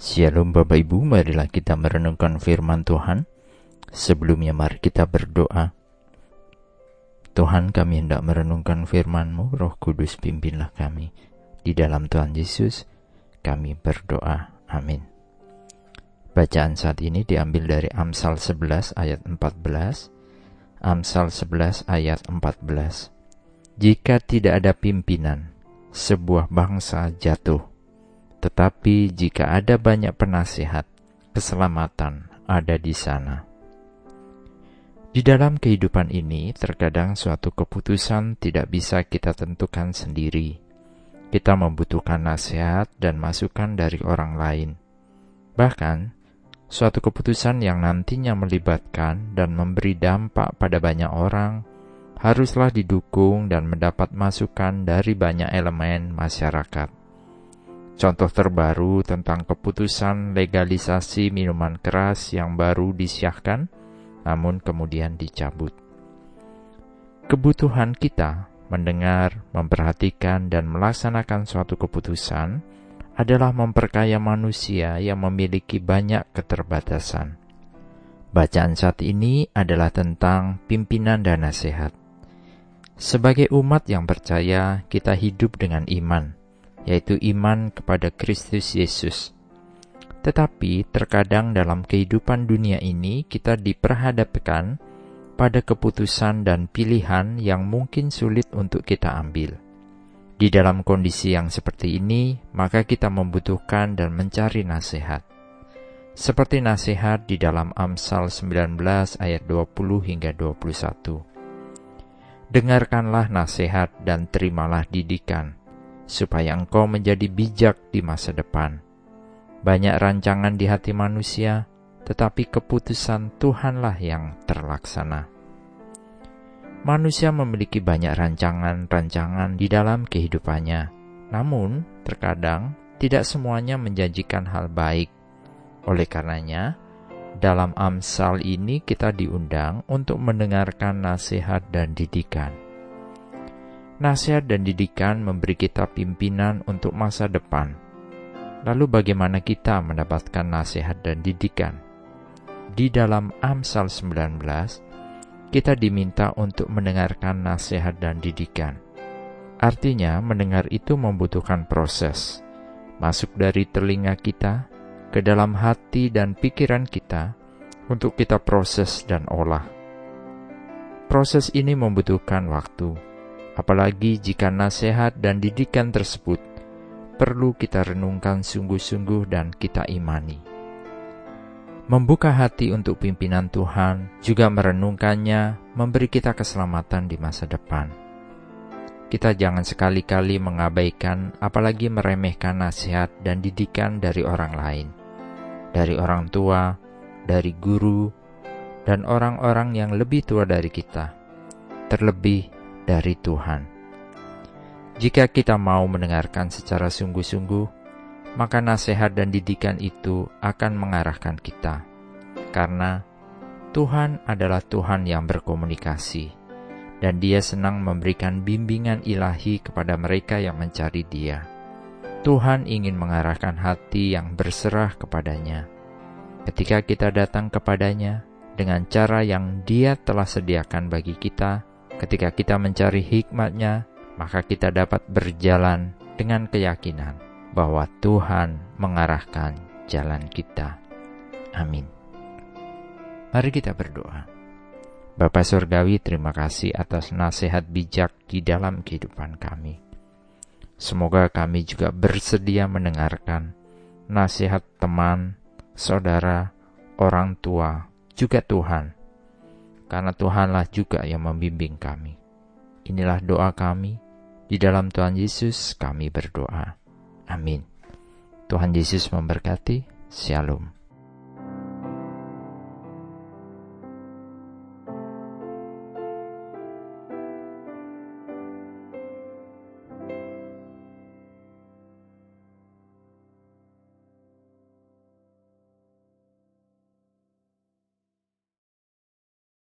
Shalom Bapak Ibu, marilah kita merenungkan firman Tuhan. Sebelumnya mari kita berdoa. Tuhan kami hendak merenungkan firman-Mu, Roh Kudus pimpinlah kami. Di dalam Tuhan Yesus, kami berdoa. Amin. Bacaan saat ini diambil dari Amsal 11 ayat 14. Amsal 11 ayat 14. Jika tidak ada pimpinan, sebuah bangsa jatuh tetapi jika ada banyak penasihat, keselamatan ada di sana. Di dalam kehidupan ini, terkadang suatu keputusan tidak bisa kita tentukan sendiri. Kita membutuhkan nasihat dan masukan dari orang lain. Bahkan, suatu keputusan yang nantinya melibatkan dan memberi dampak pada banyak orang haruslah didukung dan mendapat masukan dari banyak elemen masyarakat. Contoh terbaru tentang keputusan legalisasi minuman keras yang baru disiahkan, namun kemudian dicabut. Kebutuhan kita mendengar, memperhatikan, dan melaksanakan suatu keputusan adalah memperkaya manusia yang memiliki banyak keterbatasan. Bacaan saat ini adalah tentang pimpinan dan nasihat. Sebagai umat yang percaya, kita hidup dengan iman yaitu iman kepada Kristus Yesus. Tetapi terkadang dalam kehidupan dunia ini kita diperhadapkan pada keputusan dan pilihan yang mungkin sulit untuk kita ambil. Di dalam kondisi yang seperti ini, maka kita membutuhkan dan mencari nasihat. Seperti nasihat di dalam Amsal 19 ayat 20 hingga 21. Dengarkanlah nasihat dan terimalah didikan supaya engkau menjadi bijak di masa depan. Banyak rancangan di hati manusia, tetapi keputusan Tuhanlah yang terlaksana. Manusia memiliki banyak rancangan-rancangan di dalam kehidupannya, namun terkadang tidak semuanya menjanjikan hal baik. Oleh karenanya, dalam Amsal ini kita diundang untuk mendengarkan nasihat dan didikan. Nasihat dan didikan memberi kita pimpinan untuk masa depan. Lalu bagaimana kita mendapatkan nasihat dan didikan? Di dalam Amsal 19, kita diminta untuk mendengarkan nasihat dan didikan. Artinya, mendengar itu membutuhkan proses. Masuk dari telinga kita ke dalam hati dan pikiran kita untuk kita proses dan olah. Proses ini membutuhkan waktu apalagi jika nasihat dan didikan tersebut perlu kita renungkan sungguh-sungguh dan kita imani. Membuka hati untuk pimpinan Tuhan, juga merenungkannya, memberi kita keselamatan di masa depan. Kita jangan sekali-kali mengabaikan, apalagi meremehkan nasihat dan didikan dari orang lain, dari orang tua, dari guru, dan orang-orang yang lebih tua dari kita, terlebih dari Tuhan. Jika kita mau mendengarkan secara sungguh-sungguh, maka nasihat dan didikan itu akan mengarahkan kita, karena Tuhan adalah Tuhan yang berkomunikasi, dan Dia senang memberikan bimbingan ilahi kepada mereka yang mencari Dia. Tuhan ingin mengarahkan hati yang berserah kepadanya. Ketika kita datang kepadanya dengan cara yang Dia telah sediakan bagi kita, Ketika kita mencari hikmatnya, maka kita dapat berjalan dengan keyakinan bahwa Tuhan mengarahkan jalan kita. Amin. Mari kita berdoa. Bapak Surgawi, terima kasih atas nasihat bijak di dalam kehidupan kami. Semoga kami juga bersedia mendengarkan nasihat teman, saudara, orang tua, juga Tuhan karena Tuhanlah juga yang membimbing kami. Inilah doa kami, di dalam Tuhan Yesus kami berdoa. Amin. Tuhan Yesus memberkati. Shalom.